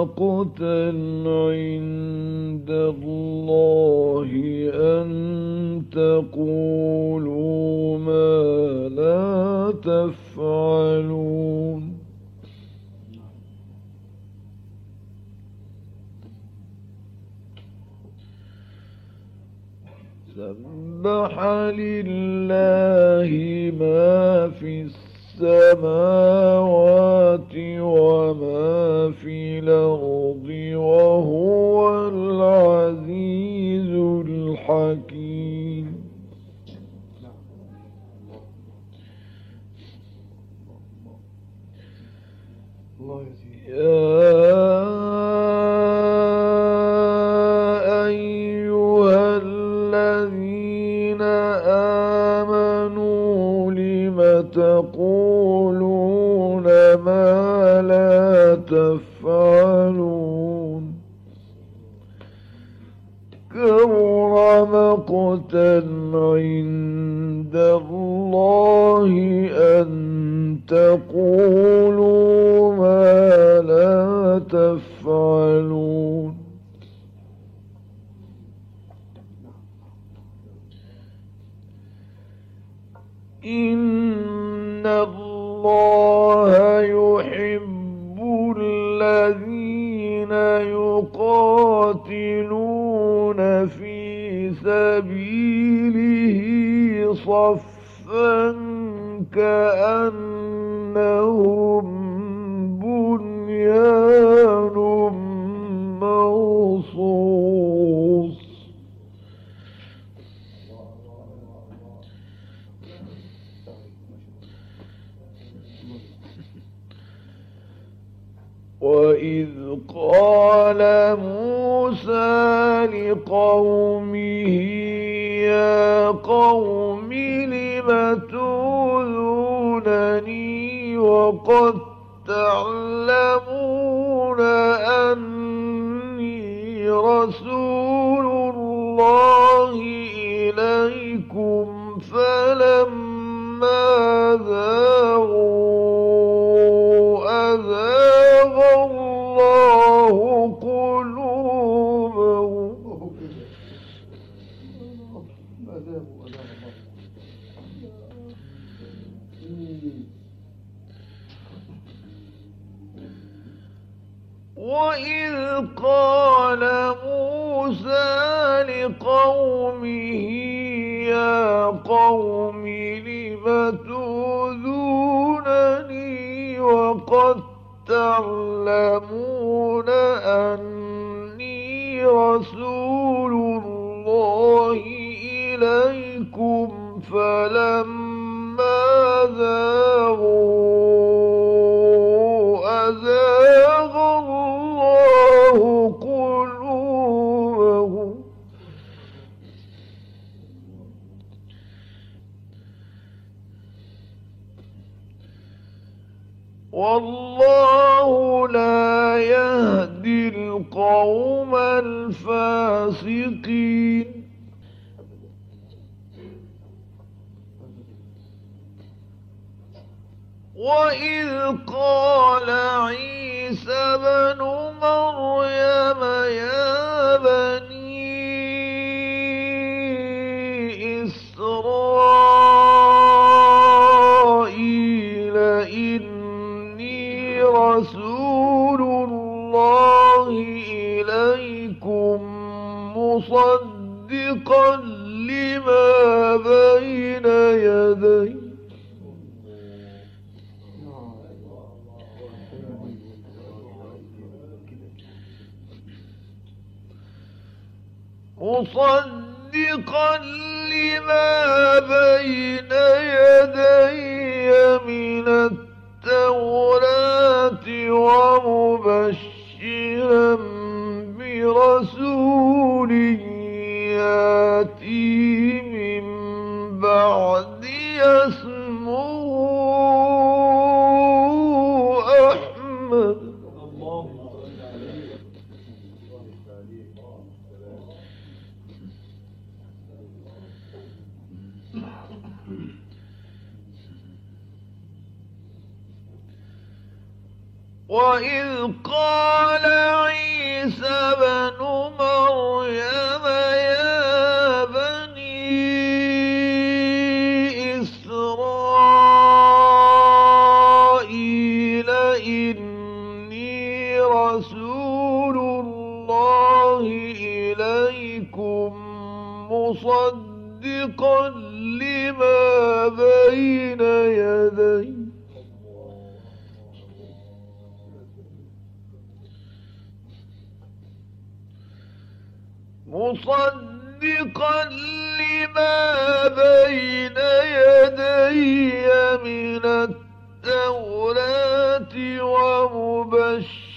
مقتا عند الله أن تقولوا ما لا تفعلون سبح لله ما في السماوات وما في الأرض وهو تقولون ما لا تفعلون كبر مقتا عند الله أن تقولوا ما لا تفعلون إن سبيله صفا كأنهم وإذ قال موسى لقومه يا قوم لم تؤذونني وقد تعلمون أني رسول الله إليكم فلما ذاغوا وإذ قال موسى لقومه يا قوم لم تؤذونني وقد تعلمون أني رسول الله إليكم فلما ذاغوا والله لا يهدي القوم الفاسقين. وإذ قال عيسى بن مريم يا مصدقا لما بين يدي مصدقا لما بين يدي مصدقا لما بين يدي من التوراة ومبشرا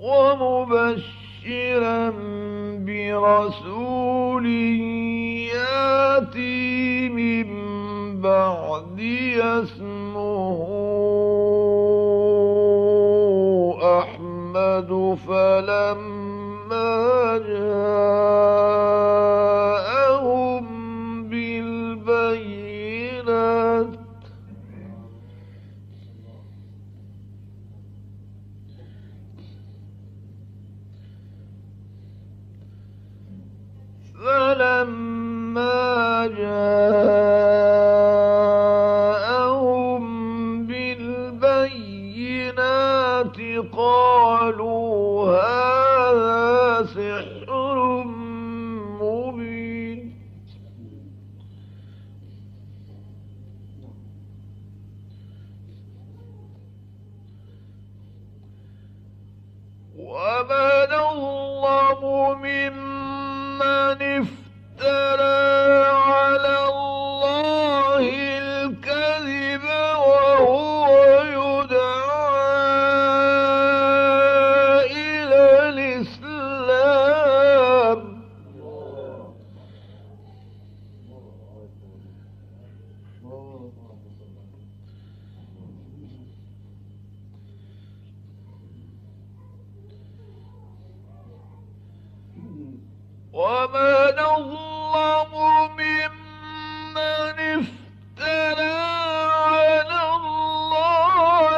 ومبشرا برسول ياتي من بعد اسمه Whoa!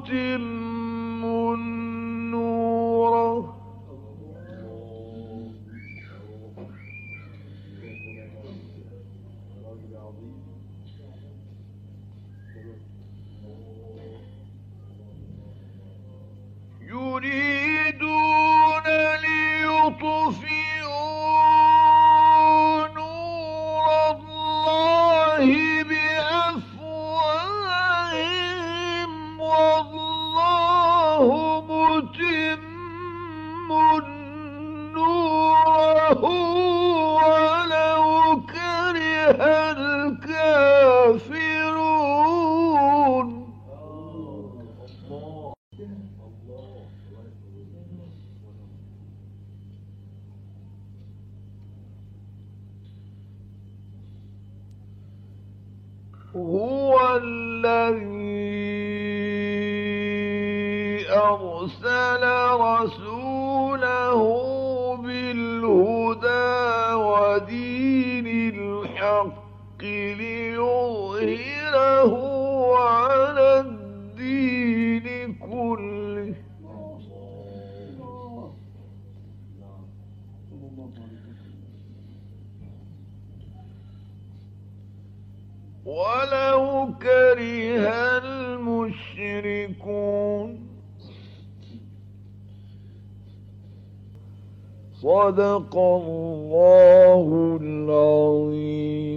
قُتِلَ أرسل رسوله بالهدى ودين الحق ليظهره على الدين كله. ولو كره مشركون صدق الله العظيم.